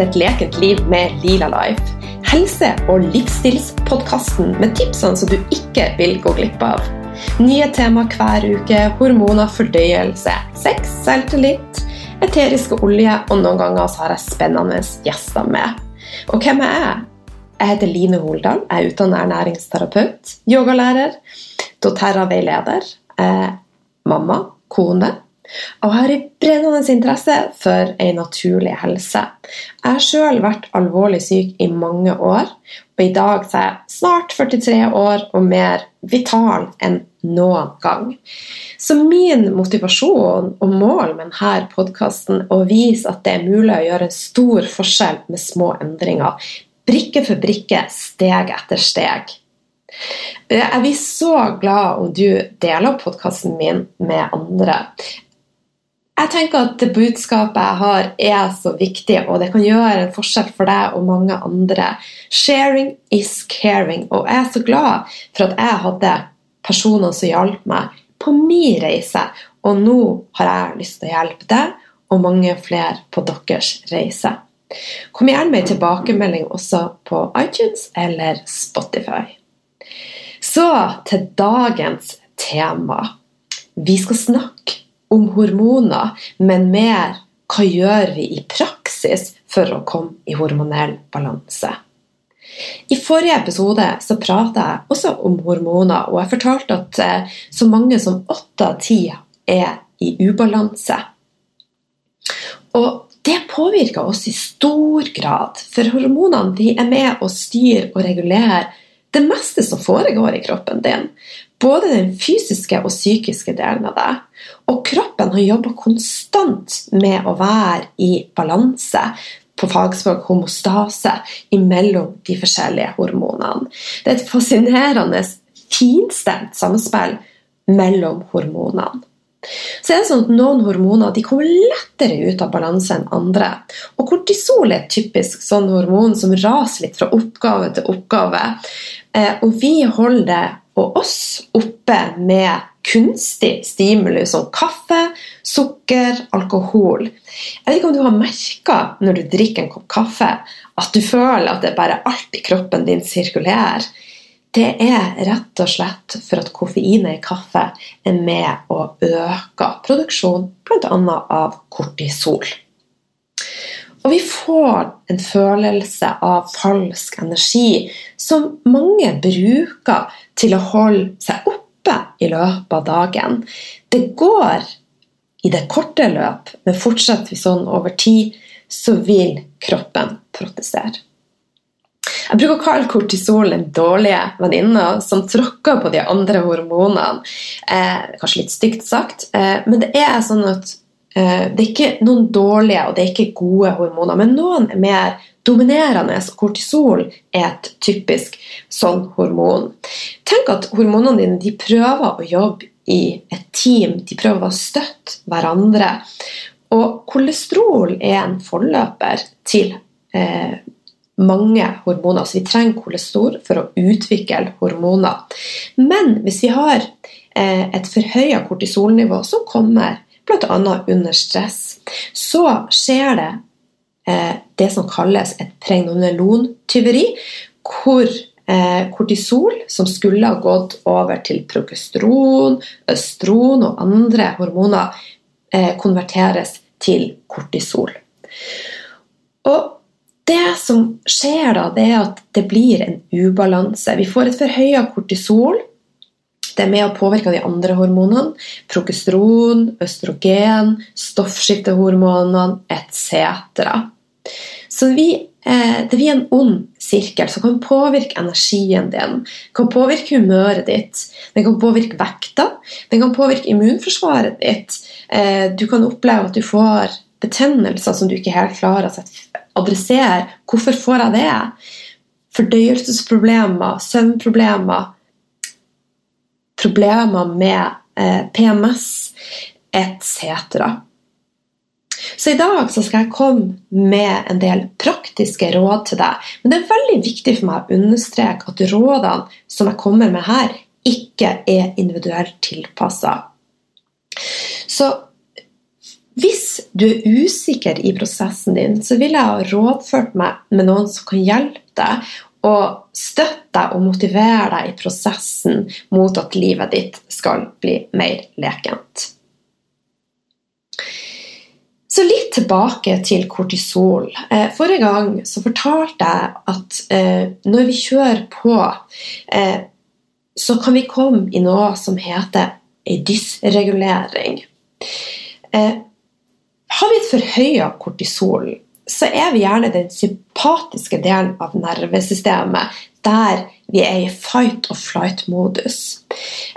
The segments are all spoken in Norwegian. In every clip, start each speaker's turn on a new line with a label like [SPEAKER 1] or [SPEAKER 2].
[SPEAKER 1] til et lekent liv med Lila Life. Helse- og livsstilspodkasten med tipsene som du ikke vil gå glipp av. Nye tema hver uke, hormoner, fordøyelse, sex, selvtillit, eteriske olje, og noen ganger har jeg spennende gjester med. Og hvem er jeg? Jeg heter Line Holdal, jeg er utdannet ernæringsterapeut, yogalærer, doTERRA-veileder, eh, mamma, kone og har en brennende interesse for en naturlig helse. Jeg har sjøl vært alvorlig syk i mange år, og i dag er jeg snart 43 år og mer vital enn noen gang. Så min motivasjon og mål med denne podkasten er å vise at det er mulig å gjøre en stor forskjell med små endringer. Brikke for brikke, steg etter steg. Jeg blir så glad om du deler podkasten min med andre. Jeg tenker at det budskapet jeg har, er så viktig, og det kan gjøre en forskjell for deg og mange andre. Sharing is caring. Og jeg er så glad for at jeg hadde personer som hjalp meg på min reise. Og nå har jeg lyst til å hjelpe deg og mange flere på deres reise. Kom gjerne med en tilbakemelding også på iTunes eller Spotify. Så til dagens tema. Vi skal snakke om hormoner, men mer hva gjør vi i praksis for å komme i hormonell balanse. I forrige episode så prata jeg også om hormoner, og jeg fortalte at eh, så mange som åtte av ti er i ubalanse. Og det påvirker oss i stor grad, for hormonene er med å styre og regulere det meste som foregår i kroppen din. Både den fysiske og psykiske delen av det. Og kroppen har jobba konstant med å være i balanse, på fagspråk homostase, imellom de forskjellige hormonene. Det er et fascinerende finstemt samspill mellom hormonene. Så er det sånn at Noen hormoner kommer lettere ut av balanse enn andre. Og Kortisol er et typisk sånn hormon som raser litt fra oppgave til oppgave. Eh, og vi holder det og oss oppe med kunstig stimuli som kaffe, sukker, alkohol. Jeg vet ikke om du har merka når du drikker en kopp kaffe, at du føler at det bare alt i kroppen din sirkulerer. Det er rett og slett for at koffeinet i kaffe er med å øke produksjon bl.a. av kortisol. Og vi får en følelse av falsk energi som mange bruker til å holde seg oppe i løpet av dagen. Det går i det korte løp, men fortsetter vi sånn over tid, så vil kroppen protestere. Jeg bruker å kalle kortisol den dårlige venninna som tråkker på de andre hormonene. Eh, kanskje litt stygt sagt, eh, men det er sånn at det er ikke noen dårlige og det er ikke gode hormoner, men noen er mer dominerende. Kortisol er et typisk sånn hormon. Tenk at hormonene dine de prøver å jobbe i et team. De prøver å støtte hverandre. Og kolesterol er en forløper til eh, mange hormoner. Så vi trenger kolesterol for å utvikle hormoner. Men hvis vi har eh, et forhøya kortisolnivå som kommer bl.a. under stress, så skjer det eh, det som kalles et pregnonolontyveri, hvor eh, kortisol, som skulle ha gått over til progesteron, østron og andre hormoner, eh, konverteres til kortisol. Og det som skjer da, det er at det blir en ubalanse. Vi får et forhøya kortisol det er med å påvirke de andre hormonene. Progesteron, østrogen, stoffskiftehormonene etc. Så vi, eh, det blir en ond sirkel som kan påvirke energien din. kan påvirke humøret ditt. Den kan påvirke vekta. Den kan påvirke immunforsvaret ditt. Eh, du kan oppleve at du får betennelser som du ikke helt klarer å adressere. Hvorfor får jeg det? Fordøyelsesproblemer, søvnproblemer problemer med eh, PMS etc. Så i dag så skal jeg komme med en del praktiske råd til deg. Men det er veldig viktig for meg å understreke at rådene som jeg kommer med her, ikke er individuelt tilpassa. Så Hvis du er usikker i prosessen din, så vil jeg ha rådført meg med noen som kan hjelpe deg og støtte deg og motivere deg i prosessen mot at livet ditt skal bli mer lekent. Så litt tilbake til kortisol. Eh, forrige gang så fortalte jeg at eh, når vi kjører på, eh, så kan vi komme i noe som heter ei dysregulering. Har vi et forhøya kortisol, så er vi gjerne den sympatiske delen av nervesystemet der vi er i fight or flight-modus.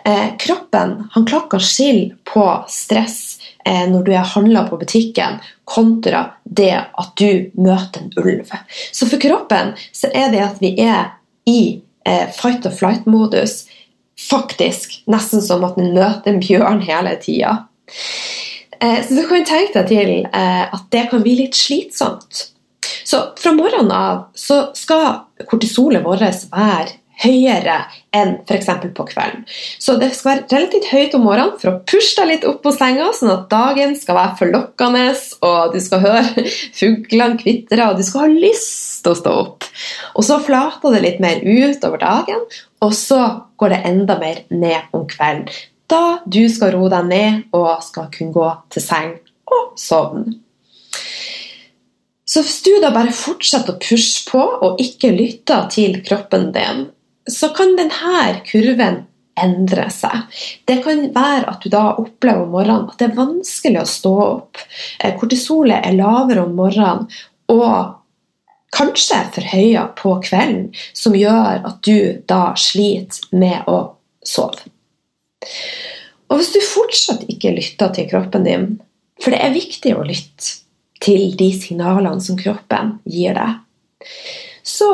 [SPEAKER 1] Eh, kroppen han klakker skill på stress eh, når du er handla på butikken, kontra det at du møter en ulv. Så for kroppen så er det at vi er i eh, fight or flight-modus, faktisk nesten som at den møter en bjørn hele tida. Eh, så du kan tenke deg til eh, at det kan bli litt slitsomt. Så fra morgenen av så skal kortisolet vårt være høyere enn f.eks. på kvelden. Så det skal være relativt høyt om morgenen for å pushe deg litt opp på senga, sånn at dagen skal være forlokkende, og du skal høre fuglene kvitre, og du skal ha lyst til å stå opp. Og så flater det litt mer ut over dagen, og så går det enda mer ned om kvelden da du skal roe deg ned og skal kunne gå til seng og sovne. Så hvis du da bare fortsetter å pushe på og ikke lytter til kroppen din, så kan denne kurven endre seg. Det kan være at du da opplever om morgenen at det er vanskelig å stå opp. Eh, kortisolet er lavere om morgenen og kanskje forhøya på kvelden, som gjør at du da sliter med å sove. Og hvis du fortsatt ikke lytter til kroppen din, for det er viktig å lytte til de signalene som kroppen gir deg, så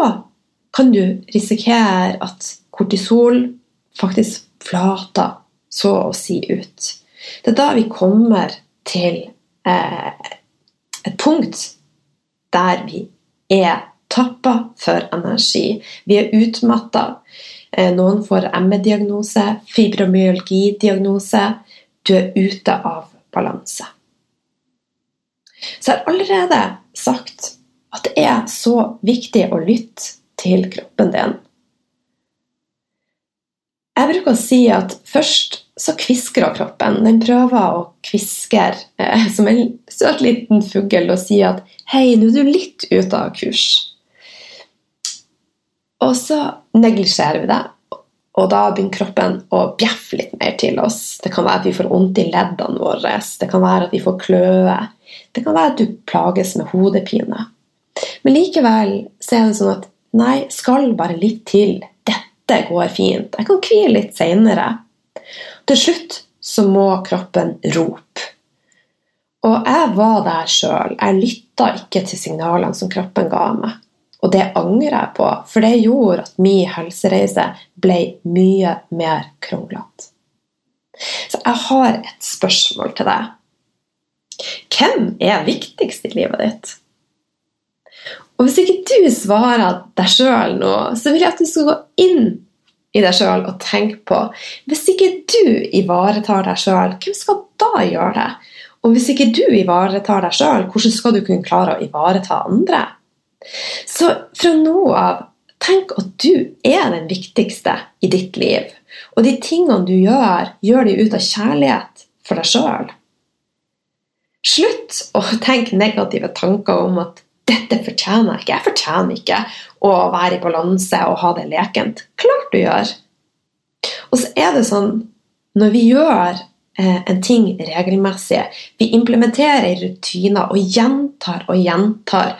[SPEAKER 1] kan du risikere at kortisol faktisk flater så å si ut. Det er da vi kommer til eh, et punkt der vi er tappa for energi. Vi er utmatta. Eh, noen får ME-diagnose, fibromyalgi-diagnose. Du er ute av balanse. Så jeg har allerede sagt at det er så viktig å lytte til kroppen din. Jeg bruker å si at først så kviskrer kroppen. Den prøver å kviskre eh, som en søt liten fugl og si at 'hei, nå er du litt ute av kurs'. Og så neglisjerer vi det, og da begynner kroppen å bjeffe litt mer til oss. Det kan være at vi får vondt i leddene våre, det kan være at vi får kløe, det kan være at du plages med hodepine. Men likevel så er det sånn at nei, skal bare litt til. Dette går fint. Jeg kan hvile litt seinere. Til slutt så må kroppen rope. Og jeg var der sjøl. Jeg lytta ikke til signalene som kroppen ga meg. Og det angrer jeg på, for det gjorde at min helsereise ble mye mer kronglete. Så jeg har et spørsmål til deg. Hvem er viktigst i livet ditt? Og hvis ikke du svarer deg sjøl nå, så vil jeg at du skal gå inn i deg sjøl og tenke på Hvis ikke du ivaretar deg sjøl, hvem skal da gjøre det? Og hvis ikke du ivaretar deg sjøl, hvordan skal du kunne klare å ivareta andre? Så fra nå av, tenk at du er den viktigste i ditt liv. Og de tingene du gjør, gjør de ut av kjærlighet for deg sjøl. Slutt å tenke negative tanker om at 'dette fortjener jeg ikke'. Jeg fortjener ikke å være i balanse og ha det lekent. Klart du gjør. Og så er det sånn når vi gjør eh, en ting regelmessig, vi implementerer rutiner og gjentar og gjentar,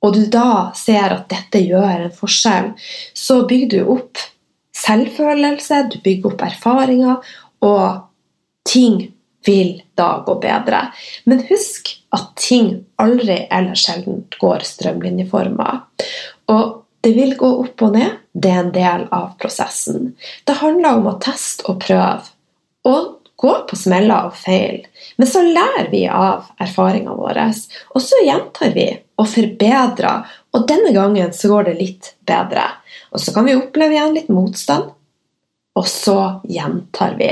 [SPEAKER 1] og du da ser at dette gjør en forskjell, så bygger du opp selvfølelse, du bygger opp erfaringer, og ting vil da gå bedre. Men husk at ting aldri eller sjelden går strømlinjeforma. Og det vil gå opp og ned. Det er en del av prosessen. Det handler om å teste og prøve. Og gå på smeller og feil. Men så lærer vi av erfaringene våre, og så gjentar vi og forbedrer. Og denne gangen så går det litt bedre. Og så kan vi oppleve igjen litt motstand, og så gjentar vi.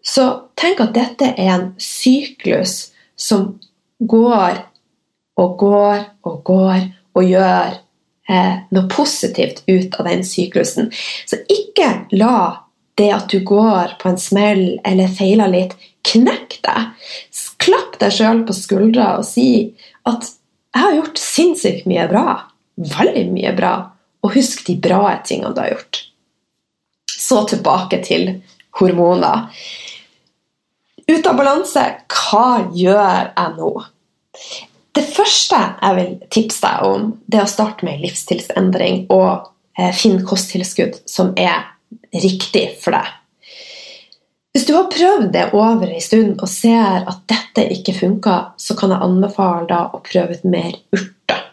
[SPEAKER 1] Så tenk at dette er en syklus som går og går og går og gjør eh, noe positivt ut av den syklusen. Så ikke la det at du går på en smell eller feiler litt, knekk deg. Klapp deg sjøl på skuldra og si at 'jeg har gjort sinnssykt mye bra'. Veldig mye bra. Og husk de bra tingene du har gjort. Så tilbake til hormoner. Ute av balanse, hva gjør jeg nå? Det første jeg vil tipse deg om, det er å starte med livsstilsendring og eh, finne kosttilskudd som er riktig for deg. Hvis du har prøvd det over en stund og ser at dette ikke funker, så kan jeg anbefale deg å prøve ut mer urter.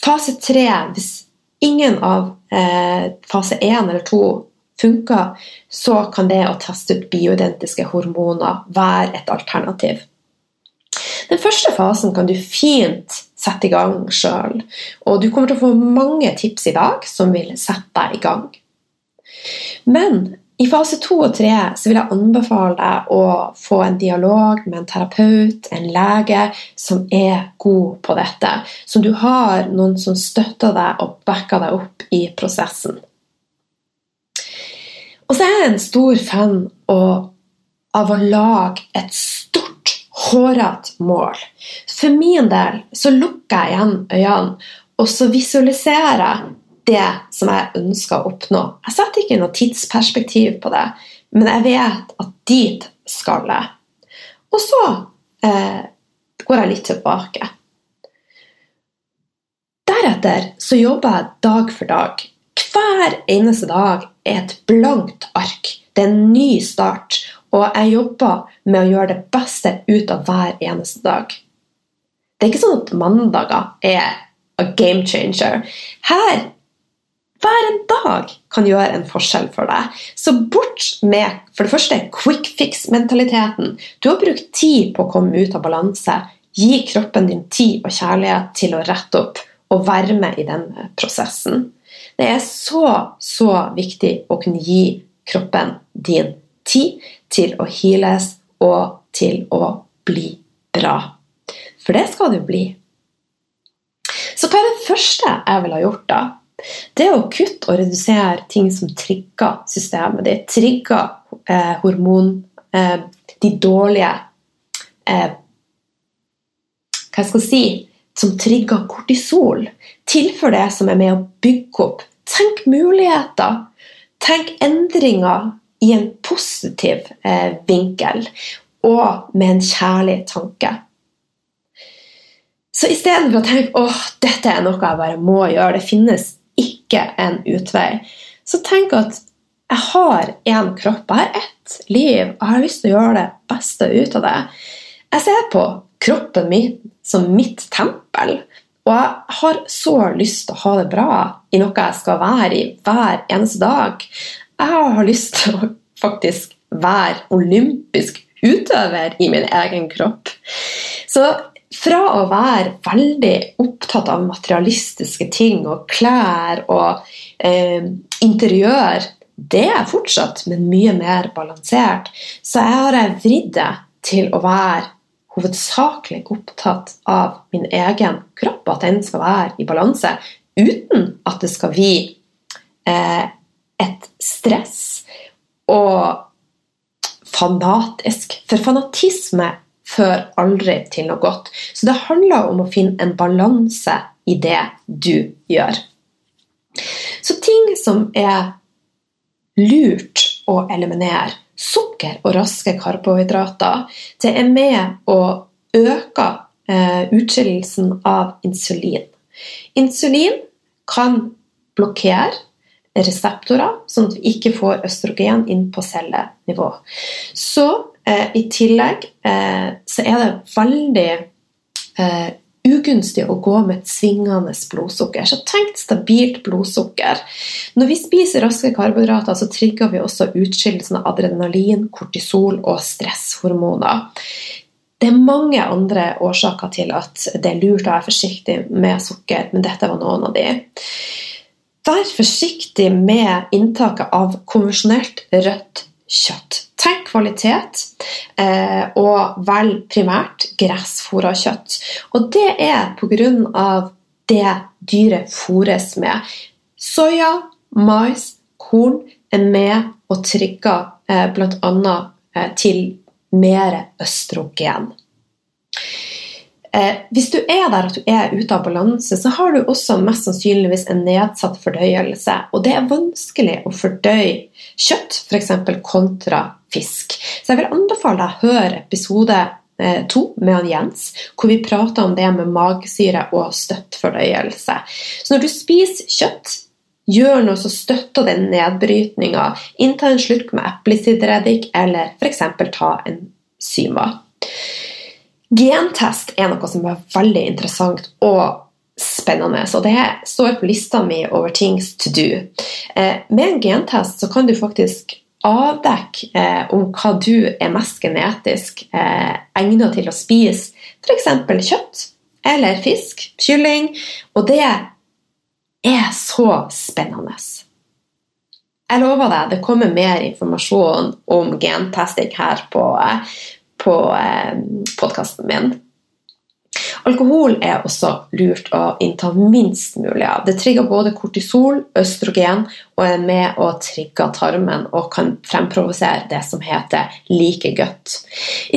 [SPEAKER 1] Fase tre, hvis ingen av eh, fase én eller to funker, så kan det å teste ut bioidentiske hormoner være et alternativ. Den første fasen kan du fint sette i gang sjøl, og du kommer til å få mange tips i dag som vil sette deg i gang. Men i fase to og tre vil jeg anbefale deg å få en dialog med en terapeut, en lege, som er god på dette. Som du har noen som støtter deg og backer deg opp i prosessen. Og så er jeg en stor fan av å lage et stort, hårete mål. For min del så lukker jeg igjen øynene, og så visualiserer jeg det som jeg ønsker å oppnå. Jeg setter ikke noe tidsperspektiv på det, men jeg vet at dit skal jeg. Og så eh, går jeg litt tilbake. Deretter så jobber jeg dag for dag. Hver eneste dag er et blankt ark. Det er en ny start. Og jeg jobber med å gjøre det beste ut av hver eneste dag. Det er ikke sånn at mandager er a game changer. Her hver en dag kan gjøre en forskjell for deg. Så bort med for det første quick fix-mentaliteten. Du har brukt tid på å komme ut av balanse. Gi kroppen din tid og kjærlighet til å rette opp og være med i den prosessen. Det er så, så viktig å kunne gi kroppen din tid til å heales og til å bli bra. For det skal du bli. Så hva er det første jeg ville ha gjort, da? Det å kutte og redusere ting som trigger systemet ditt. Trigger eh, hormon eh, De dårlige eh, Hva skal jeg si Som trigger kortisol. Tilfør det som er med å bygge opp. Tenk muligheter. Tenk endringer i en positiv eh, vinkel og med en kjærlig tanke. Så istedenfor å tenke åh, dette er noe jeg bare må gjøre, det finnes ikke en utvei, så tenk at jeg har én kropp, jeg har ett liv, og jeg har lyst til å gjøre det beste ut av det. Jeg ser på kroppen min som mitt tempel, og jeg har så lyst til å ha det bra i noe jeg skal være i hver eneste dag. Jeg har lyst til å faktisk være olympisk utøver i min egen kropp. Så fra å være veldig opptatt av materialistiske ting og klær og eh, interiør Det er fortsatt, men mye mer balansert. Så jeg har vridd det til å være hovedsakelig opptatt av min egen kropp, at den skal være i balanse, uten at det skal bli eh, et stress og fanatisk. For fanatisme fører aldri til noe godt. Så det handler om å finne en balanse i det du gjør. Så ting som er lurt å eliminere, sukker og raske karbohydrater, det er med å øke eh, utskillelsen av insulin. Insulin kan blokkere reseptorer, sånn at vi ikke får østrogen inn på cellenivå. Så i tillegg eh, så er det veldig eh, ugunstig å gå med et svingende blodsukker. Så tenk stabilt blodsukker. Når vi spiser raske karbohydrater, så trigger vi også utskillelsen av adrenalin, kortisol og stresshormoner. Det er mange andre årsaker til at det er lurt å være forsiktig med sukker, men dette var noen av de. Vær forsiktig med inntaket av konvensjonelt rødt kjøtt. Tenk kvalitet, eh, og velg primært gressfôra kjøtt. Og det er pga. det dyret fôres med. Soya, mais, korn er med og trigger eh, bl.a. Eh, til mer østrogen. Eh, hvis du er der at du er ute av balanse, så har du også mest sannsynligvis en nedsatt fordøyelse. Og det er vanskelig å fordøye kjøtt, f.eks. kontra fisk. Så jeg vil anbefale deg å høre episode eh, to med han Jens, hvor vi prater om det med magesyre og støttfordøyelse. Så når du spiser kjøtt, gjør noe som støtter den nedbrytninga. Innta en slurk med eplesidereddik, eller f.eks. ta en Syma. Gentest er noe som er veldig interessant og spennende, så det står på lista mi over things to do. Eh, med en gentest så kan du faktisk avdekke eh, om hva du er mest genetisk eh, egnet til å spise, f.eks. kjøtt eller fisk, kylling, og det er så spennende. Jeg lover deg, det kommer mer informasjon om gentesting her på, på eh, podkasten min. Alkohol er også lurt å innta minst mulig av. Det trigger både kortisol, østrogen og er med å trigge tarmen og kan fremprovosere det som heter like godt.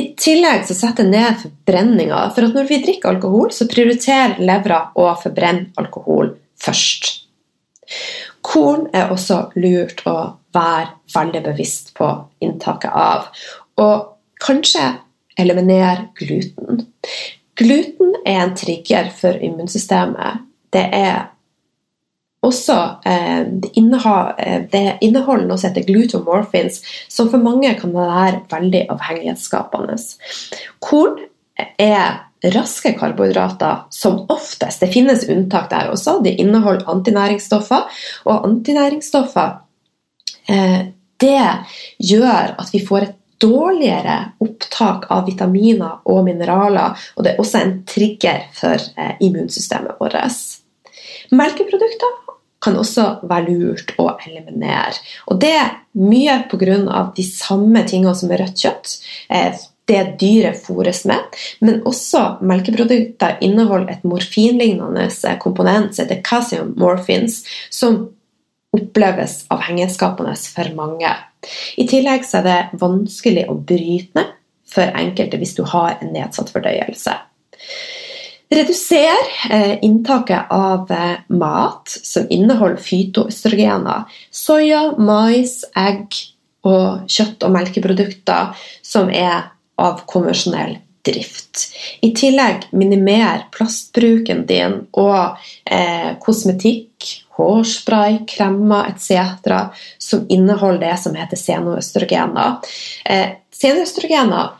[SPEAKER 1] I tillegg så setter det ned forbrenninga, for at når vi drikker alkohol, så prioriterer levra å forbrenne alkohol først. Korn er også lurt å være veldig bevisst på inntaket av. Og Kanskje eliminere gluten. Gluten er en trigger for immunsystemet. Det er også eh, det, inneha, eh, inneholder noe som heter glutomorphins, som for mange kan være veldig avhengighetsskapende. Korn er raske karbohydrater som oftest. Det finnes unntak der også. De inneholder antinæringsstoffer. Og antinæringsstoffer eh, det gjør at vi får et dårligere opptak av vitaminer og mineraler, og det er også en trigger for eh, immunsystemet vårt. Melkeprodukter kan også være lurt å eliminere. Og det er mye pga. de samme tingene som er rødt kjøtt. Eh, det dyret fôres med, men også melkeprodukter inneholder et morfinlignende komponent som heter calcium morphins, som oppleves avhengighetsskapende for mange. I tillegg er det vanskelig å bryte ned for enkelte hvis du har en nedsatt fordøyelse. Reduser eh, inntaket av eh, mat som inneholder fytoøstrogener. Soya, mais, egg og kjøtt- og melkeprodukter som er av konvensjonell drift. I tillegg minimer plastbruken din og eh, kosmetikk, hårspray, kremmer etc. som inneholder det som heter senoøstrogener. Eh, senoøstrogener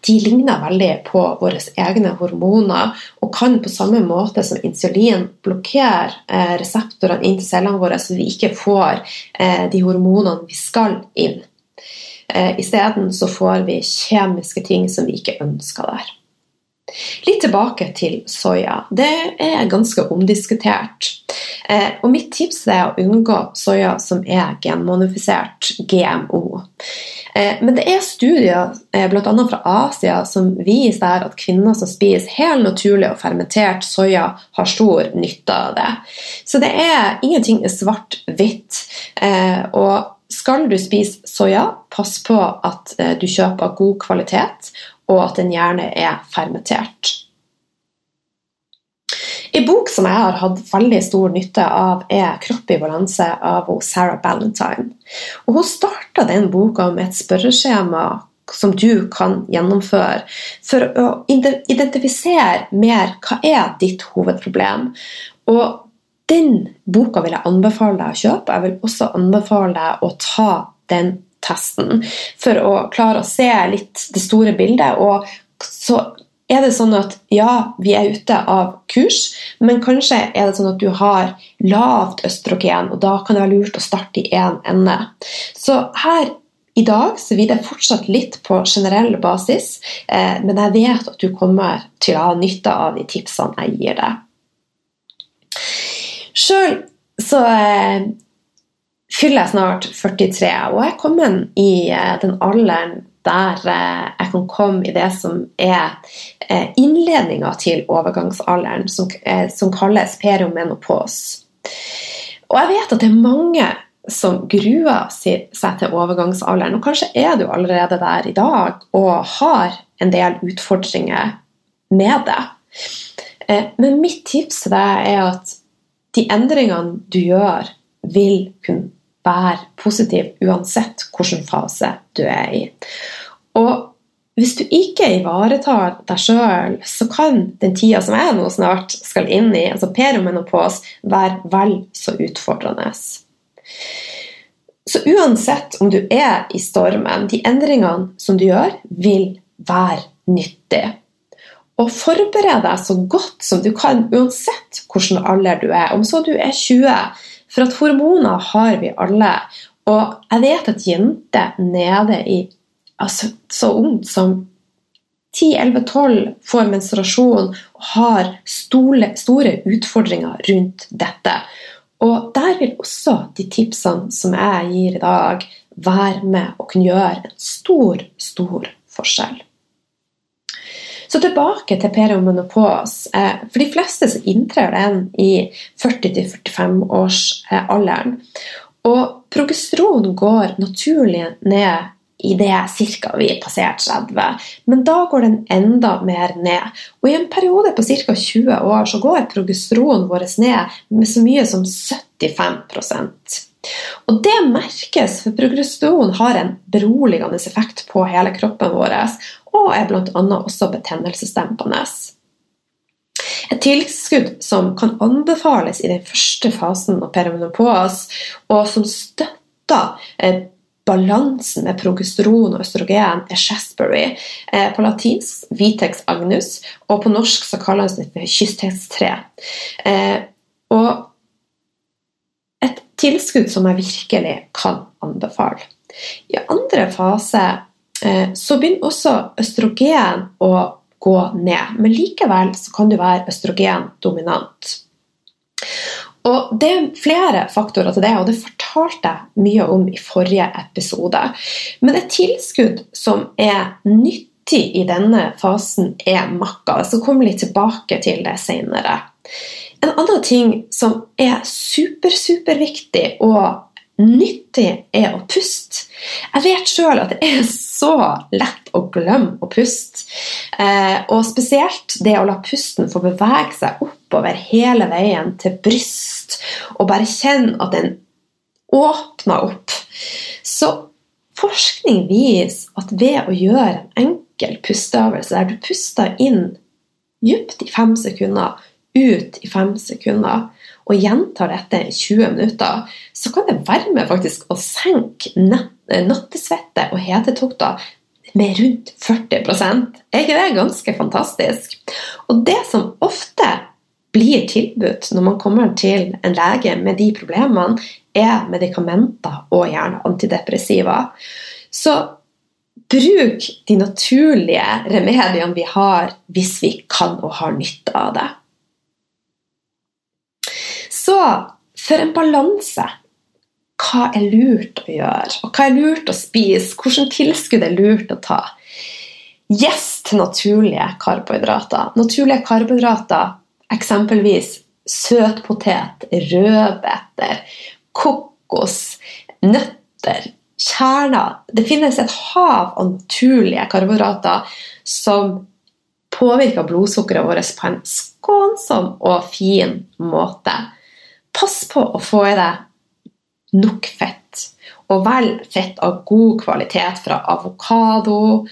[SPEAKER 1] de ligner veldig på våre egne hormoner og kan på samme måte som insulin blokkere eh, reseptorene inn til cellene våre, så vi ikke får eh, de hormonene vi skal inn. Eh, Isteden så får vi kjemiske ting som vi ikke ønsker der. Litt tilbake til soya. Det er ganske omdiskutert. Eh, og mitt tips er å unngå soya som er genmonifisert, GMO. Eh, men det er studier eh, bl.a. fra Asia som viser at kvinner som spiser helt naturlig og fermentert soya, har stor nytte av det. Så det er ingenting svart-hvitt. Og skal du spise soya, pass på at du kjøper god kvalitet, og at den gjerne er fermentert. En bok som jeg har hatt veldig stor nytte av, er 'Kropp i balanse' av Sarah Ballantyne. Og hun starta den boka med et spørreskjema som du kan gjennomføre for å identifisere mer hva er ditt hovedproblem. Og den boka vil jeg anbefale deg å kjøpe. Jeg vil også anbefale deg å ta den testen for å klare å se litt det store bildet. Og så er det sånn at ja, vi er ute av kurs, men kanskje er det sånn at du har lavt østrogen, og da kan det være lurt å starte i én ende. Så her i dag så vil det fortsatt litt på generell basis, eh, men jeg vet at du kommer til å ha nytte av de tipsene jeg gir deg. Sjøl så eh, fyller jeg snart 43, og jeg er kommet i eh, den alderen der eh, jeg kan komme i det som er eh, innledninga til overgangsalderen, som, som kalles periomenopause. Og jeg vet at det er mange som gruer seg til overgangsalderen, og kanskje er du allerede der i dag og har en del utfordringer med det. Men mitt tips er at de endringene du gjør, vil kunne være positivt uansett hvilken fase du er i. Og hvis du ikke ivaretar deg sjøl, så kan den tida som jeg nå snart skal inn i, altså peromenopos, være vel så utfordrende. Så uansett om du er i stormen, de endringene som du gjør, vil være nyttig. Og forbered deg så godt som du kan, uansett hvilken alder du er. Om så du er 20, for at hormoner har vi alle. Og jeg vet at jenter nede i altså, så ungt som 10-11-12 får menstruasjon og har store, store utfordringer rundt dette. Og der vil også de tipsene som jeg gir i dag, være med og kunne gjøre en stor, stor forskjell. Så tilbake til periomenopause. Eh, for de fleste så inntrer den i 40-45-årsalderen. Og progesteron går naturlig ned i det ca. vi passerer 30, men da går den enda mer ned. Og i en periode på ca. 20 år så går progesteronen vår ned med så mye som 75 og det merkes, for progesteron har en beroligende effekt på hele kroppen vår, og er bl.a. også betennelsesdempende. Et tilskudd som kan anbefales i den første fasen av perimenopause, og som støtter eh, balansen med progesteron og østrogen, er Shasbury. Eh, på latinsk Vitex agnus, og på norsk så kalles det kysthetstre. Eh, og tilskudd som jeg virkelig kan anbefale. I andre fase Eh, så begynner også østrogen å gå ned. Men likevel kan du være østrogendominant. Og Det er flere faktorer til det, og det fortalte jeg mye om i forrige episode. Men et tilskudd som er nyttig i denne fasen, er makka. Jeg skal komme litt tilbake til det senere. En annen ting som er super, superviktig og nyttig er å puste. Jeg vet sjøl at det er så lett å glemme å puste. Eh, og spesielt det å la pusten få bevege seg oppover hele veien til bryst, og bare kjenne at den åpner opp. Så forskning viser at ved å gjøre en enkel pusteøvelse der du puster inn dypt i fem sekunder, ut i fem sekunder, og gjentar dette i 20 minutter, så kan det være med faktisk å senke nattesvette og hetetokter med rundt 40 Er ikke det ganske fantastisk? Og det som ofte blir tilbudt når man kommer til en lege med de problemene, er medikamenter og gjerne antidepressiva. Så bruk de naturlige remediene vi har, hvis vi kan og har nytte av det. Så for en balanse hva er lurt å gjøre, og hva er lurt å spise? Hvilket tilskudd er lurt å ta? Yes til naturlige karbohydrater. Naturlige karbohydrater, eksempelvis søtpotet, rødbeter, kokos, nøtter, kjerner. Det finnes et hav av naturlige karbohydrater som påvirker blodsukkeret vårt på en skånsom og fin måte. Pass på å få i deg nok fett. Og velg fett av god kvalitet fra avokado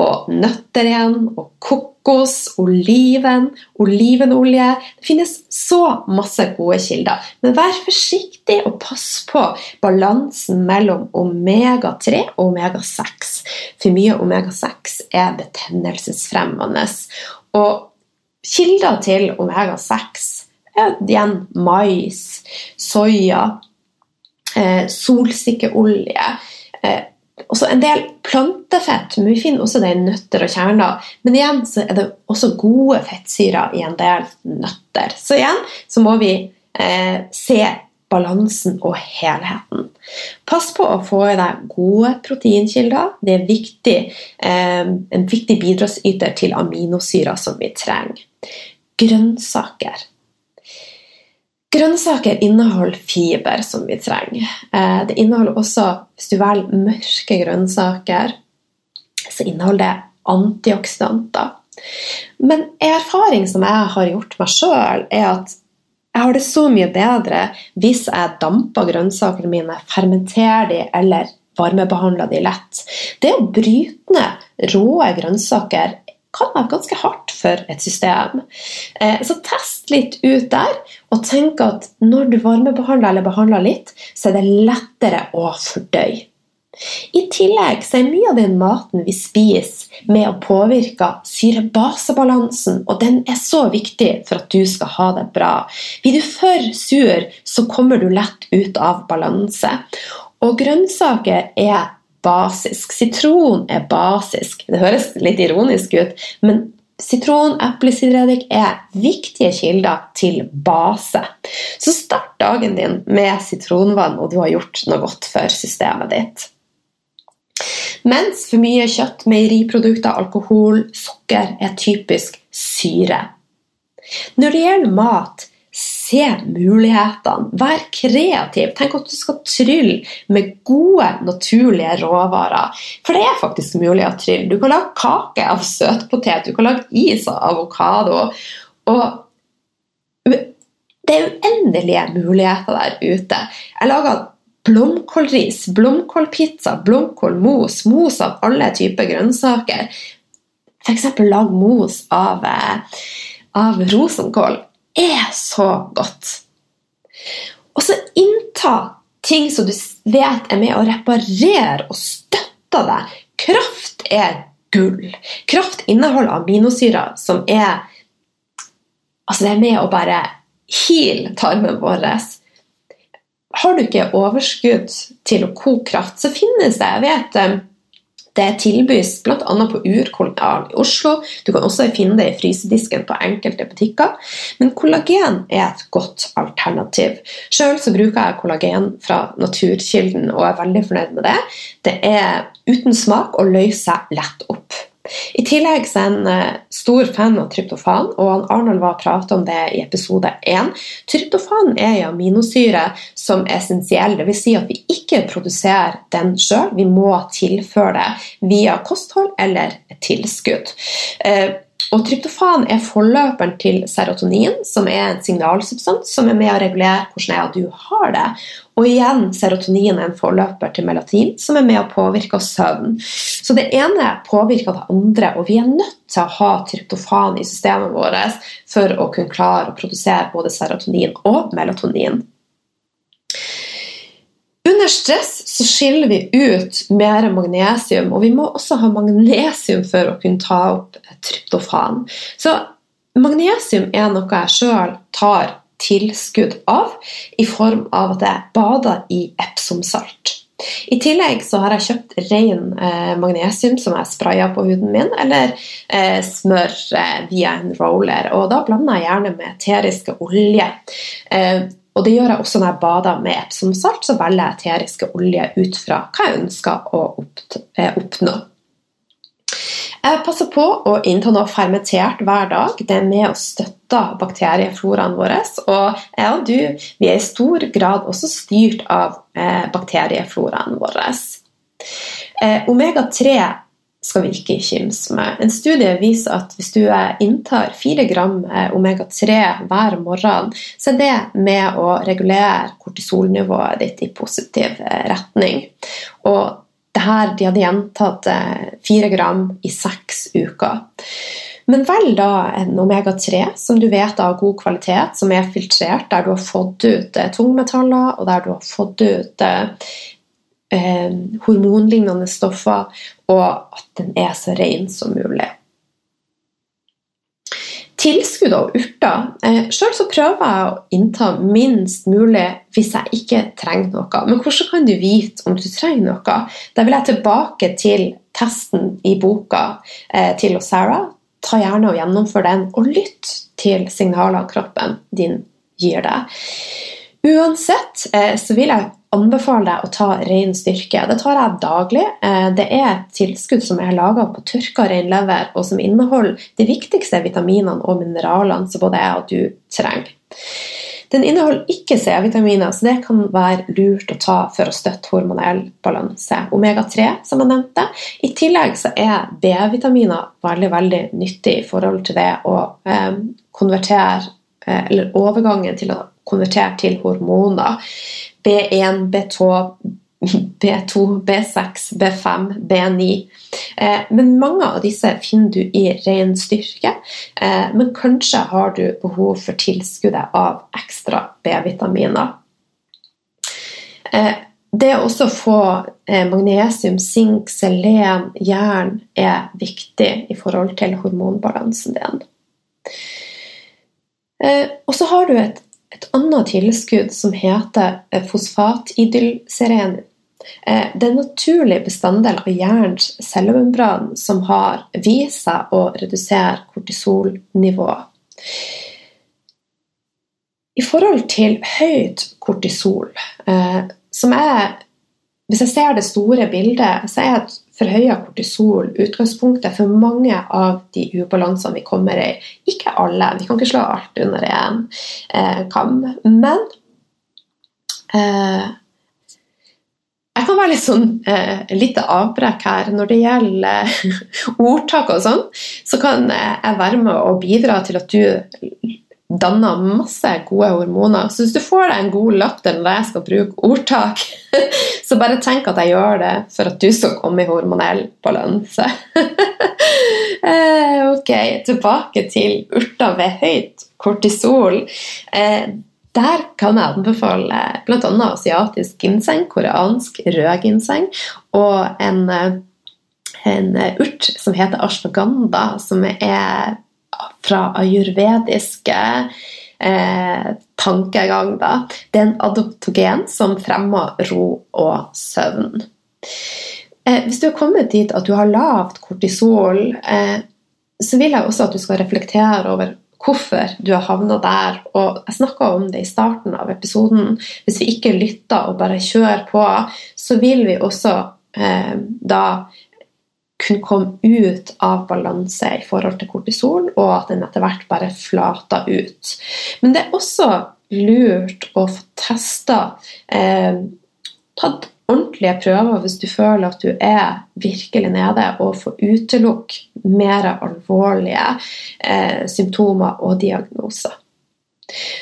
[SPEAKER 1] og nøtter igjen, og kokos, oliven, olivenolje Det finnes så masse gode kilder. Men vær forsiktig og pass på balansen mellom omega-3 og omega-6. For mye omega-6 er betennelsesfremmende. Og kilder til omega-6 igjen mais, soya, eh, solsikkeolje. Eh, også en del plantefett, men vi finner også det i nøtter og kjerner. Men igjen så er det også gode fettsyrer i en del nøtter. Så igjen så må vi eh, se balansen og helheten. Pass på å få i deg gode proteinkilder. Det er viktig, eh, en viktig bidragsyter til aminosyrer som vi trenger. Grønnsaker. Grønnsaker inneholder fiber, som vi trenger. Eh, det inneholder også, hvis du velger mørke grønnsaker, så inneholder det antioksidanter. Men erfaring som jeg har gjort meg sjøl, er at jeg har det så mye bedre hvis jeg damper grønnsakene mine, fermenterer de eller varmebehandler de lett. Det å bryte ned råe grønnsaker kan være ganske hardt for et system. Eh, så test litt ut der, og tenk at når du varmebehandler eller behandler litt, så er det lettere å fordøye. I tillegg så er mye av den maten vi spiser, med å påvirke syre-base-balansen, og den er så viktig for at du skal ha det bra. Blir du for sur, så kommer du lett ut av balanse. Og grønnsaker er basisk. Sitron er basisk. Det høres litt ironisk ut, men Sitron, eplesidereddik er viktige kilder til base. Så start dagen din med sitronvann, og du har gjort noe godt for systemet ditt. Mens for mye kjøtt, meieriprodukter, alkohol, sukker er typisk syre. Når det gjelder mat, se mulighetene. Vær kreativ. Tenk at du skal trylle med gode, naturlige råvarer. For det er faktisk mulig å trylle. Du kan lage kake av søtpotet, du kan lage is av avokado. Og det er uendelige muligheter der ute. Jeg lager blomkålris, blomkålpizza, blomkålmos, mos av alle typer grønnsaker. F.eks. lag mos av, eh, av rosenkål. Er så godt. Og så innta ting som du vet er med å reparere og støtte deg. Kraft er gull. Kraft inneholder aminosyrer som er Altså, det er med å bare heale tarmen vår har du ikke overskudd til å koke kraft, så finnes det jeg vet, eh, det tilbys bl.a. på Urkolonial i Oslo. Du kan også finne det i frysedisken på enkelte butikker. Men kollagen er et godt alternativ. Sjøl bruker jeg kollagen fra Naturkilden og er veldig fornøyd med det. Det er uten smak og løser seg lett opp. I tillegg er jeg en eh, stor fan av tryptofan, og Arnold var og pratet om det i episode 1. Tryptofan er en aminosyre som er essensiell, dvs. Si at vi ikke produserer den sjøl, vi må tilføre det via kosthold eller tilskudd. Og Tryptofan er forløperen til serotonin, som er en signalsubstans som er med å regulere hvordan du har det. Og igjen, serotonin er en forløper til melatin, som er med å påvirke søvn. Så det ene påvirker det andre, og vi er nødt til å ha tryptofan i systemet vårt for å kunne klare å produsere både serotonin og melatonin. Under stress så skiller vi ut mer magnesium, og vi må også ha magnesium for å kunne ta opp tryptofan. Så magnesium er noe jeg sjøl tar tilskudd av, i form av at jeg bader i Epsom-salt. I tillegg så har jeg kjøpt ren eh, magnesium som jeg sprayer på huden min, eller eh, smør eh, via en roller. Og da blander jeg gjerne med eteriske olje. Og det gjør jeg også når jeg bader med Epsom-salt, så velger jeg eteriske oljer ut fra hva jeg ønsker å eh, oppnå. Jeg passer på å innta noe fermentert hver dag. Det er med å støtte bakteriefloraen vår. Og jeg og du vi er i stor grad også styrt av eh, bakteriefloraen vår. Eh, Omega-3 skal vi ikke kimse med. En studie viser at hvis du inntar 4 gram eh, omega-3 hver morgen, så er det med å regulere kortisolnivået ditt i positiv eh, retning. Og det her, de hadde gjentatt 4 eh, gram i seks uker. Men velg da en omega-3 som du vet har god kvalitet, som er filtrert, der du har fått ut tungmetaller, og der du har fått ut eh, hormonlignende stoffer, og at den er så ren som mulig. Tilskudd og urter. Eh, Sjøl så prøver jeg å innta minst mulig hvis jeg ikke trenger noe. Men hvordan kan du vite om du trenger noe? Da vil jeg tilbake til testen i boka eh, til Sarah. Ta gjerne og gjennomfør den, og lytt til signalene kroppen din gir deg. Uansett eh, så vil jeg anbefale deg å ta ren styrke. Det tar jeg daglig. Eh, det er et tilskudd som er laga på tørka reinlever, og som inneholder de viktigste vitaminene og mineralene som både jeg og du trenger. Den inneholder ikke C-vitaminer, så det kan være lurt å ta for å støtte hormonell balanse. Omega-3, som jeg nevnte. I tillegg så er B-vitaminer veldig veldig nyttig i forhold til det å eh, konvertere eh, Eller overgangen til å konvertere til hormoner. B1, B2, B2, B6, B5, B9. Men mange av disse finner du i ren styrke. Eh, men kanskje har du behov for tilskuddet av ekstra B-vitaminer. Eh, det å få eh, magnesium, sink, selen, jern er viktig i forhold til hormonbalansen din. Og så har du et et annet tilskudd som heter eh, fosfatidylseren. Eh, det er en naturlig bestanddel av hjernens cellemembran som har vist seg å redusere kortisolnivået. I forhold til høyt kortisol, eh, som er Hvis jeg ser det store bildet, så er et forhøya kortisol utgangspunktet for mange av de ubalansene vi kommer i. Ikke alle, vi kan ikke slå alt under én eh, kam. Men eh, jeg kan være litt sånn eh, lite avbrekk her. Når det gjelder eh, ordtak og sånn, så kan jeg være med og bidra til at du danner masse gode hormoner. Så hvis du får deg en god latter når jeg skal bruke ordtak, så bare tenk at jeg gjør det for at du skal komme i hormonell balanse. Eh, ok, tilbake til urter ved høyt kortisol. Eh, der kan jeg anbefale bl.a. asiatisk ginseng, koreansk rød ginseng og en, en urt som heter ashwaganda, som er fra ayurvediske eh, tankegang. Da. Det er en adoptogen som fremmer ro og søvn. Eh, hvis du har kommet dit at du har lavt kortisol, eh, så vil jeg også at du skal reflektere over hvorfor du har havna der. Og jeg snakka om det i starten av episoden. Hvis vi ikke lytter og bare kjører på, så vil vi også eh, da kunne komme ut av balanse i forhold til kortisol, og at den etter hvert bare flater ut. Men det er også lurt å få testa eh, Tatt ordentlige prøver hvis du føler at du er virkelig nede, og få utelukke mer alvorlige eh, symptomer og diagnoser.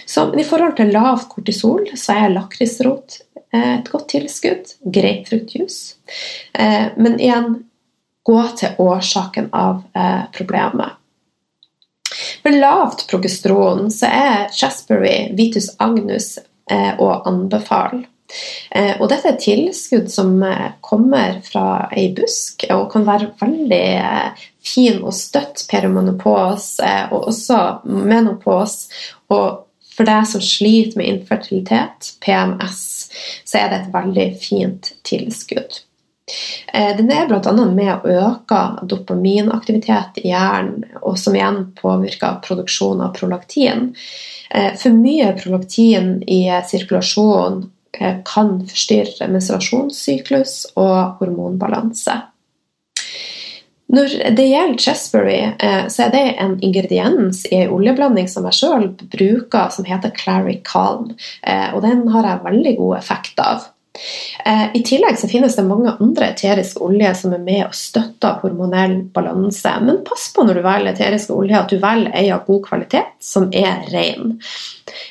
[SPEAKER 1] Så I forhold til lavt kortisol så er lakrisrot eh, et godt tilskudd. Grapefruktjuice. Eh, men igjen, gå til årsaken av eh, problemet. For lavt progesteron så er Chesbury, Vitus agnus eh, å anbefale. Eh, og dette er tilskudd som eh, kommer fra ei busk og kan være veldig eh, fin og støtte perimenopos eh, og også menopos. Og for deg som sliter med infertilitet, PMS, så er det et veldig fint tilskudd. Eh, den er bl.a. med å øke dopaminaktivitet i hjernen, og som igjen påvirker produksjon av prolaktin. Eh, for mye prolaktin i sirkulasjon eh, kan forstyrre menstruasjonssyklus og hormonbalanse. Når det gjelder Chesbury, så er det en ingrediens i en oljeblanding som jeg sjøl bruker, som heter Clary Calm. Og den har jeg veldig god effekt av. Eh, I tillegg så finnes det mange andre eteriske oljer som er med og støtter hormonell balanse. Men pass på når du velger eteriske oljer at du velger ei av god kvalitet som er ren.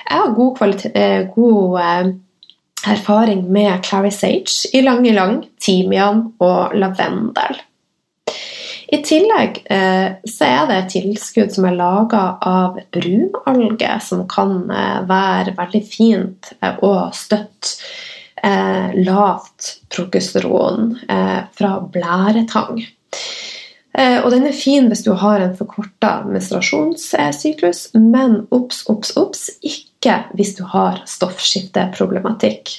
[SPEAKER 1] Jeg har god, kvalitet, eh, god eh, erfaring med Clary Sage, ylang ylang, timian og lavendel. I tillegg så er det et tilskudd som er laga av brunalge, som kan være veldig fint å støtte eh, lavt progesteron eh, fra blæretang. Eh, og den er fin hvis du har en forkorta menstruasjonssyklus, men obs, obs, obs, ikke hvis du har stoffskifteproblematikk.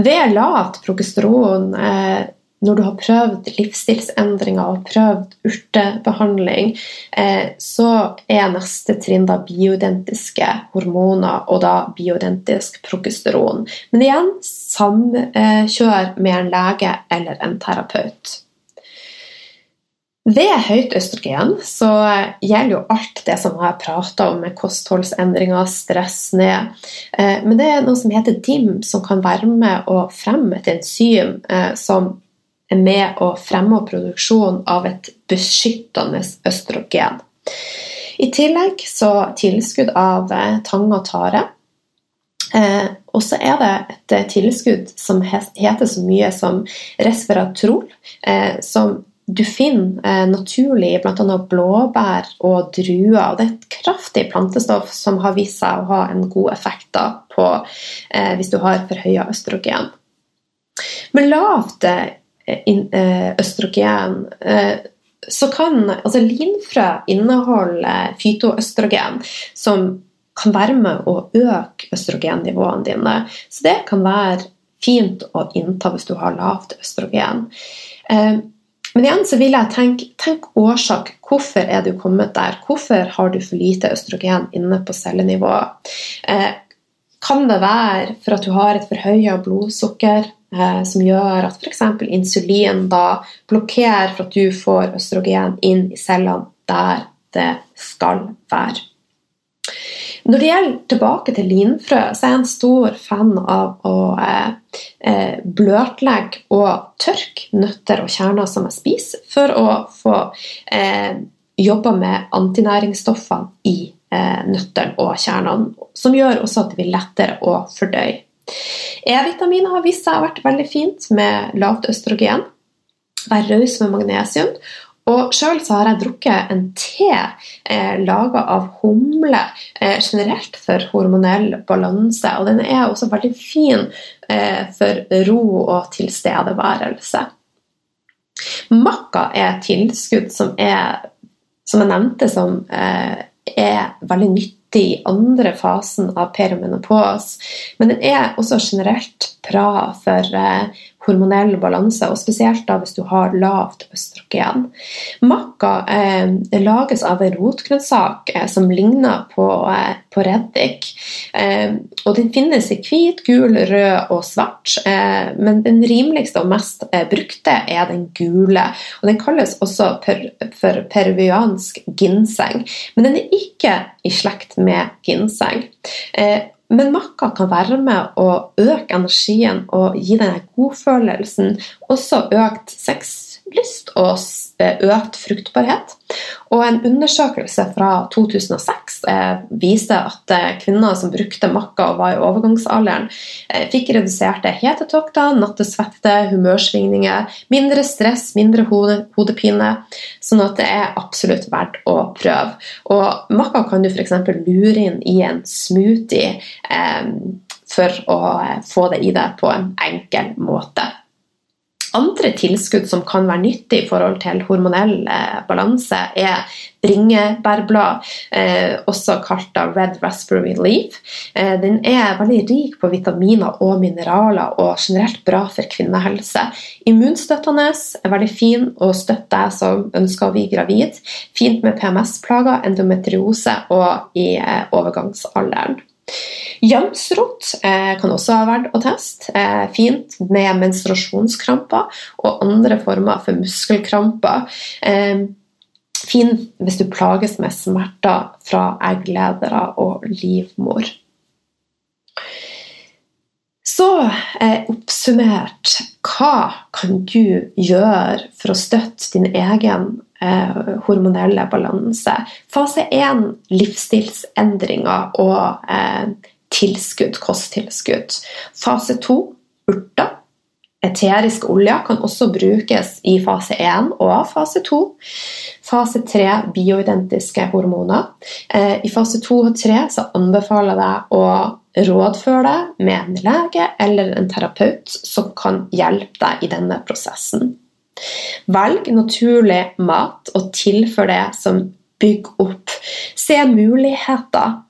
[SPEAKER 1] Ved lavt progesteron, eh, når du har prøvd livsstilsendringer og prøvd urtebehandling, eh, så er neste trinn da bioidentiske hormoner og da bioidentisk progesteron. Men igjen, samkjør med en lege eller en terapeut. Ved høyt østrogen så gjelder jo alt det som jeg har prata om med kostholdsendringer, stress ned. Eh, men det er noe som heter DIM, som kan være med å fremme et enzym eh, som er med å fremme produksjon av et beskyttende østrogen. I tillegg så tilskudd av eh, tang og tare. Eh, og så er det et eh, tilskudd som heter så mye som resveratrol, eh, som du finner eh, naturlig i bl.a. blåbær og druer. og Det er et kraftig plantestoff som har vist seg å ha en god effekt på eh, hvis du har forhøya østrogen. Med lavt Eh, østrogen, eh, så kan altså linfrø inneholde fytoøstrogen, som kan være med å øke østrogennivåene dine. Så det kan være fint å innta hvis du har lavt østrogen. Eh, men igjen så vil jeg tenke tenk årsak. Hvorfor er du kommet der? Hvorfor har du for lite østrogen inne på cellenivå? Kan det være for at du har et forhøya blodsukker? eh, som gjør at f.eks. insulin da blokkerer for at du får østrogen inn i cellene der det skal være. Når det gjelder tilbake til linfrø, så er jeg en stor fan av å eh, eh, bløtlegge og tørke nøtter og kjerner som jeg spiser, for å få eh, jobba med antinæringsstoffene i nøttene og kjernene, som gjør også at det blir lettere å fordøye. E-vitaminer har vist seg å ha vært veldig fint med lavt østrogen. Være raus med magnesium. Og sjøl har jeg drukket en te eh, laga av humle eh, generelt for hormonell balanse. Og den er også veldig fin eh, for ro og tilstedeværelse. Makka er tilskudd som er, som jeg nevnte, som eh, er veldig nyttig i andre fasen av perimenopause. Men den er også generelt bra for eh, hormonell balanse, og spesielt da hvis du har lavt østrogen. Makka eh, lages av en rotgrønnsak eh, som ligner på, eh, på reddik. Eh, og den finnes i hvit, gul, rød og svart, eh, men den rimeligste og mest eh, brukte er den gule. Og Den kalles også per, for peruviansk ginseng, men den er ikke i slekt med ginseng. Men makka kan være med å øke energien og gi deg godfølelsen. Også økt sexlyst og Eh, økt fruktbarhet. Og en undersøkelse fra 2006 eh, viste at eh, kvinner som brukte makka og var i overgangsalderen, eh, fikk reduserte hetetokter, nattesvette, humørsvingninger, mindre stress, mindre hode, hodepine. Sånn at det er absolutt verdt å prøve. Og makka kan du f.eks. lure inn i en smoothie eh, for å eh, få det i deg på en enkel måte. Andre tilskudd som kan være nyttig i forhold til hormonell eh, balanse, er bringebærblad, eh, også kalt red raspberry leaf. Eh, den er veldig rik på vitaminer og mineraler og generelt bra for kvinnehelse. Immunstøttende, er veldig fin å støtte deg som ønsker å bli gravid. Fint med PMS-plager, endometriose og i eh, overgangsalderen. Jømsrot eh, kan også ha vært å teste. Eh, fint med menstruasjonskramper og andre former for muskelkramper. Eh, fin hvis du plages med smerter fra eggledere og livmor. Så eh, oppsummert, hva kan du gjøre for å støtte din egen hormonelle balanse? Fase 1 livsstilsendringer og eh, tilskudd, kosttilskudd. Fase 2 urter. Eteriske oljer kan også brukes i fase 1 og fase 2. Fase 3 bioidentiske hormoner. Eh, I fase 2 og 3 så anbefaler jeg deg å rådføre deg med en lege eller en terapeut som kan hjelpe deg i denne prosessen. Velg naturlig mat og tilfør det som bygger opp. Se muligheter.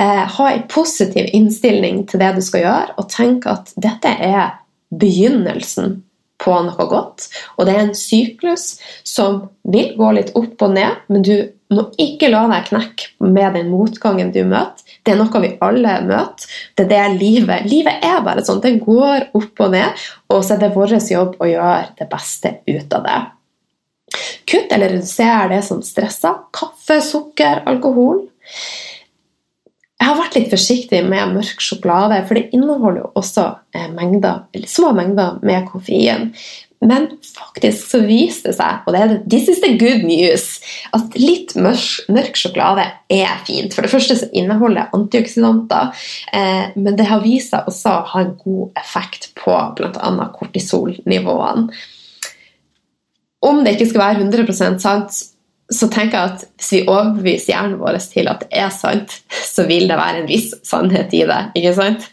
[SPEAKER 1] Eh, ha en positiv innstilling til det du skal gjøre, og tenk at dette er begynnelsen på noe godt. Og det er en syklus som vil gå litt opp og ned, men du må ikke la deg knekke med den motgangen du møter. Det er noe vi alle møter. Det er det livet Livet er bare sånn. Det går opp og ned, og så er det vår jobb å gjøre det beste ut av det. Kutt eller reduser det som stresser. Kaffe, sukker, alkohol. Jeg har vært litt forsiktig med mørk sjokolade, for det inneholder jo også eh, mengder, små mengder med koffein. Men faktisk så viser det seg, og det er this is the good news, at litt mørk, sjokolade er fint. For det første så inneholder antioksidanter, eh, men det har vist seg også å ha en god effekt på bl.a. kortisolnivåene. Om det ikke skal være 100 sant, så tenker jeg at hvis vi overbeviser hjernen vår til at det er sant, så vil det være en viss sannhet i det. ikke sant?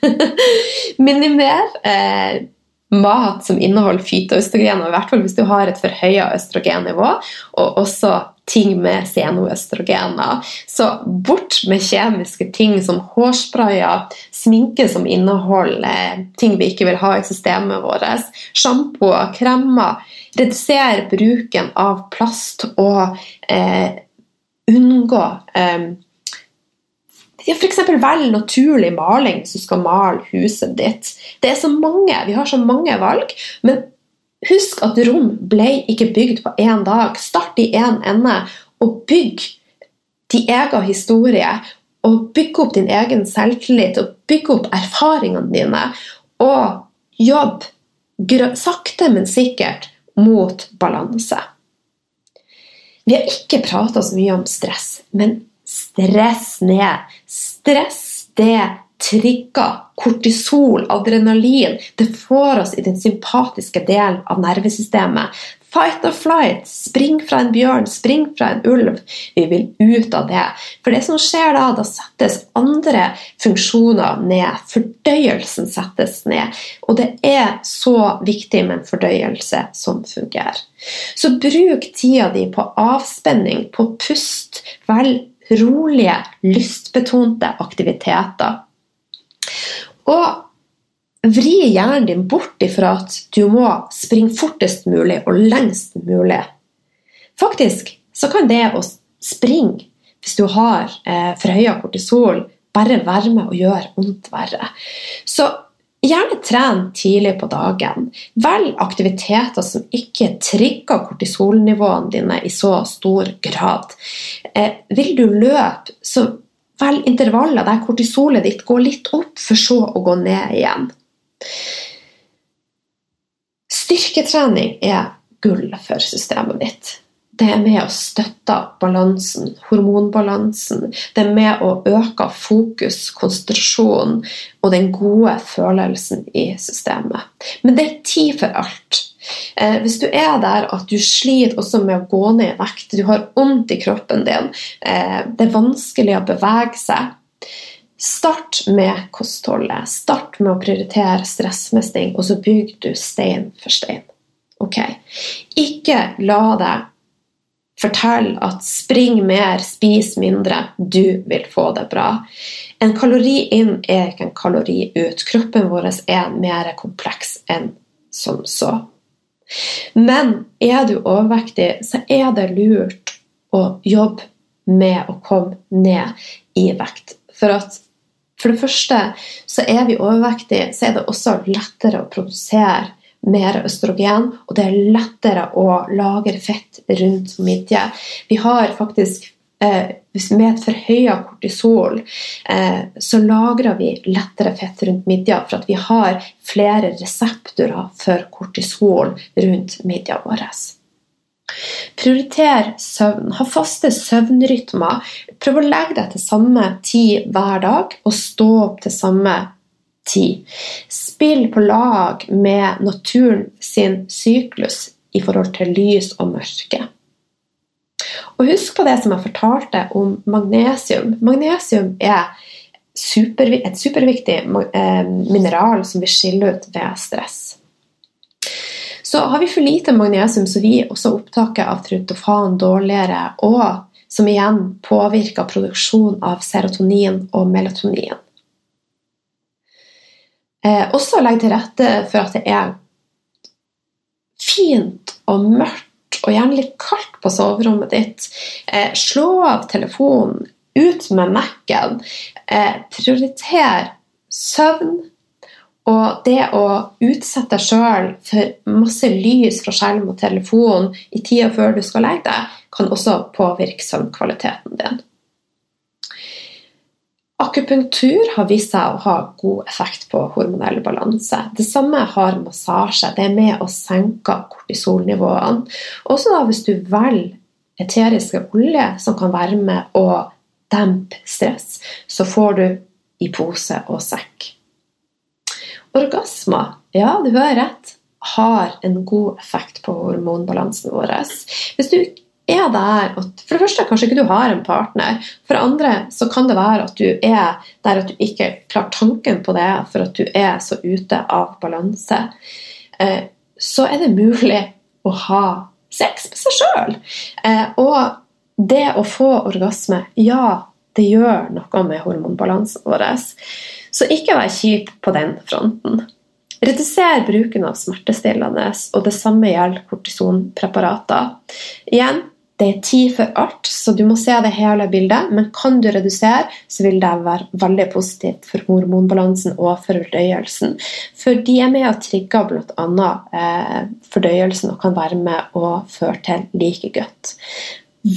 [SPEAKER 1] Minimer eh, mat som inneholder fytoøstrogen, og i hvert fall hvis du har et forhøya østrogennivå, og også ting med senoøstrogener. Så bort med kjemiske ting som hårsprayer, sminke som inneholder eh, ting vi ikke vil ha i systemet vårt, sjampoer, kremer. redusere bruken av plast og eh, unngå eh, F.eks. velg naturlig maling hvis du skal male huset ditt. Det er så mange, Vi har så mange valg. Men husk at rom ble ikke bygd på én dag. Start i én en ende og bygg din egen historie. Og bygg opp din egen selvtillit og bygg opp erfaringene dine. Og jobb sakte, men sikkert mot balanse. Vi har ikke prata så mye om stress, men stress ned. Stress, det trigger kortisol, adrenalin. Det får oss i den sympatiske delen av nervesystemet. Fight or flight. Spring fra en bjørn, spring fra en ulv. Vi vil ut av det. For det som skjer da, da settes andre funksjoner ned. Fordøyelsen settes ned. Og det er så viktig med en fordøyelse som fungerer. Så bruk tida di på avspenning, på pust. Vel rolige, lystbetonte aktiviteter. Og Vri hjernen din bort ifra at du må springe fortest mulig og lengst mulig. Faktisk så kan det å springe hvis du har eh, forhøya kortisol, bare være med og gjøre vondt verre. Så gjerne tren tidlig på dagen. Velg aktiviteter som ikke trigger kortisolnivåene dine i så stor grad. Eh, vil du løpe, så velg intervaller der kortisolet ditt går litt opp, for så å gå ned igjen. Styrketrening er gull for systemet ditt. Det er med å støtte balansen, hormonbalansen. Det er med å øke fokus, konsentrasjon og den gode følelsen i systemet. Men det er tid for alt. Eh, hvis du er der at du sliter også med å gå ned i vekt, du har vondt i kroppen din, eh, det er vanskelig å bevege seg, Start med kostholdet. Start med å prioritere stressmestring, og så bygger du stein for stein. Ok? Ikke la deg fortelle at 'spring mer, spis mindre', du vil få det bra. En kalori inn er ikke en kalori ut. Kroppen vår er mer kompleks enn som så. Men er du overvektig, så er det lurt å jobbe med å komme ned i vekt. For at for det første så er vi overvektige, så er det også lettere å produsere mer østrogen, og det er lettere å lagre fett rundt midje. Vi har faktisk eh, med et forhøya kortisol eh, så lagrer vi lettere fett rundt midja for at vi har flere reseptorer for kortisol rundt midja vår. Prioriter søvn. Ha faste søvnrytmer. Prøv å legge deg til samme tid hver dag, og stå opp til samme tid. Spill på lag med naturen sin syklus i forhold til lys og mørke. Og husk på det som jeg fortalte om magnesium. Magnesium er super, et superviktig eh, mineral som vi skiller ut ved stress. Så har vi for lite magnesium, så vi også opptaket av tryptofan dårligere, og som igjen påvirker produksjon av serotonin og melatonin. Eh, også legge til rette for at det er fint og mørkt og gjerne litt kaldt på soverommet ditt. Eh, slå av telefonen, ut med Mac-en. Eh, prioriter søvn. Og det å utsette deg sjøl for masse lys fra skjerm og telefon i tida før du skal legge deg, kan også påvirke søvnkvaliteten din. Akupunktur har vist seg å ha god effekt på hormonell balanse. Det samme har massasje. Det er med å senke kortisolnivåene. Også da hvis du velger eteriske olje som kan være med å dempe stress, så får du i pose og sekk. Orgasmer, ja, du hører rett, har en god effekt på hormonbalansen vår. Hvis du er der at For det første kanskje ikke du har en partner. For det andre så kan det være at du er der at du ikke klarer tanken på det for at du er så ute av balanse. Eh, så er det mulig å ha sex med seg sjøl. Eh, og det å få orgasme, ja, det gjør noe med hormonbalansen vår. Så ikke vær kjip på den fronten. Reduser bruken av smertestillende, og det samme gjelder kortisonpreparater. Igjen, det er tid for alt, så du må se det hele bildet. Men kan du redusere, så vil det være veldig positivt for hormonbalansen og for fordøyelsen. For de er med å trigge bl.a. Eh, fordøyelsen og kan være med å føre til like godt.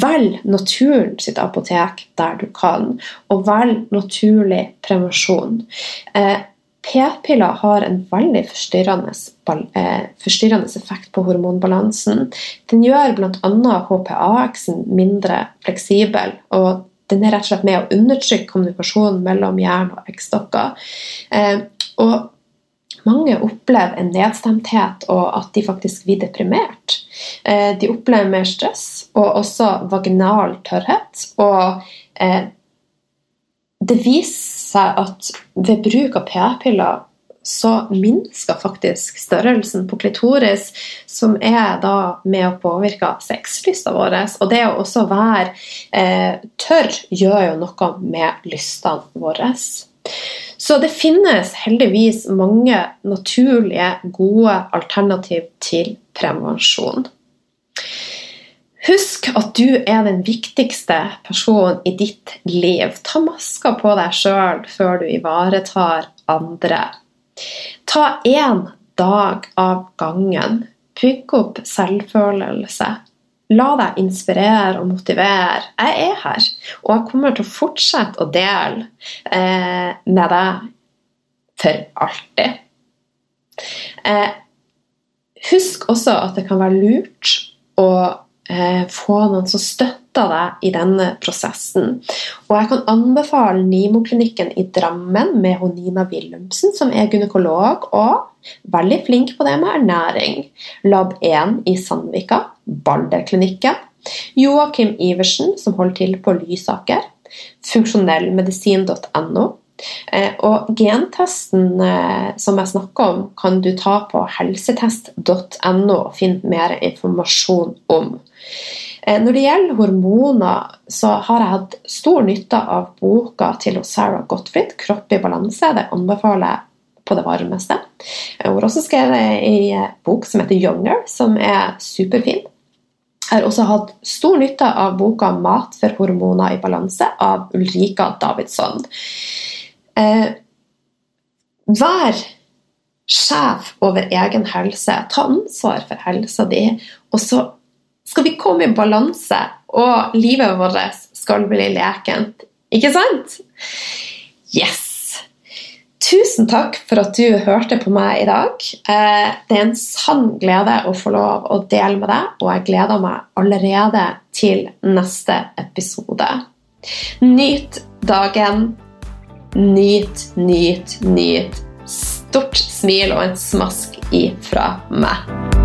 [SPEAKER 1] Velg naturen sitt apotek der du kan, og velg naturlig prevensjon. Eh, P-piller har en veldig forstyrrende, eh, forstyrrende, effekt på hormonbalansen. Den gjør bl.a. HPA-eksen mindre fleksibel. og den er rett og slett med å undertrykke kommunikasjonen mellom jern og eggstokker. Eh, og mange opplever en nedstemthet og at de faktisk blir deprimert. Eh, de opplever mer stress og også vaginal tørrhet. Og det viser seg at ved bruk av p-piller så minsker faktisk størrelsen på klitoris, som er da med å påvirke sexlysta vår. Og det å også være eh, tørr gjør jo noe med lystene våre. Så det finnes heldigvis mange naturlige, gode alternativ til prevensjon. Husk at du er den viktigste personen i ditt liv. Ta maska på deg sjøl før du ivaretar andre. Ta én dag av gangen. Bygg opp selvfølelse. La deg inspirere og motivere. Jeg er her, og jeg kommer til å fortsette å dele eh, med deg for alltid. Eh, husk også at det kan være lurt å få noen som støtter deg i denne prosessen. Og jeg kan anbefale Nimo-klinikken i Drammen med Nina Willumsen, som er gynekolog og veldig flink på det med ernæring. Lab 1 i Sandvika, Balderklinikken. Joakim Iversen, som holder til på Lysaker. Funksjonellmedisin.no. Eh, og gentesten eh, som jeg snakker om, kan du ta på helsetest.no og finne mer informasjon om. Eh, når det gjelder hormoner, så har jeg hatt stor nytte av boka til Sarah Gottfried, 'Kropp i balanse'. Det anbefaler jeg på det varmeste. Hun har også skrevet ei bok som heter 'Younger', som er superfin. Jeg har også hatt stor nytte av boka 'Mat for hormoner i balanse' av Ulrika Davidsson. Eh, vær sjef over egen helse. Ta ansvar for helsa di. Og så skal vi komme i balanse, og livet vårt skal bli lekent. Ikke sant? Yes! Tusen takk for at du hørte på meg i dag. Eh, det er en sann glede å få lov å dele med deg, og jeg gleder meg allerede til neste episode. Nyt dagen. Nyt, nyt, nyt. Stort smil og en smask ifra meg.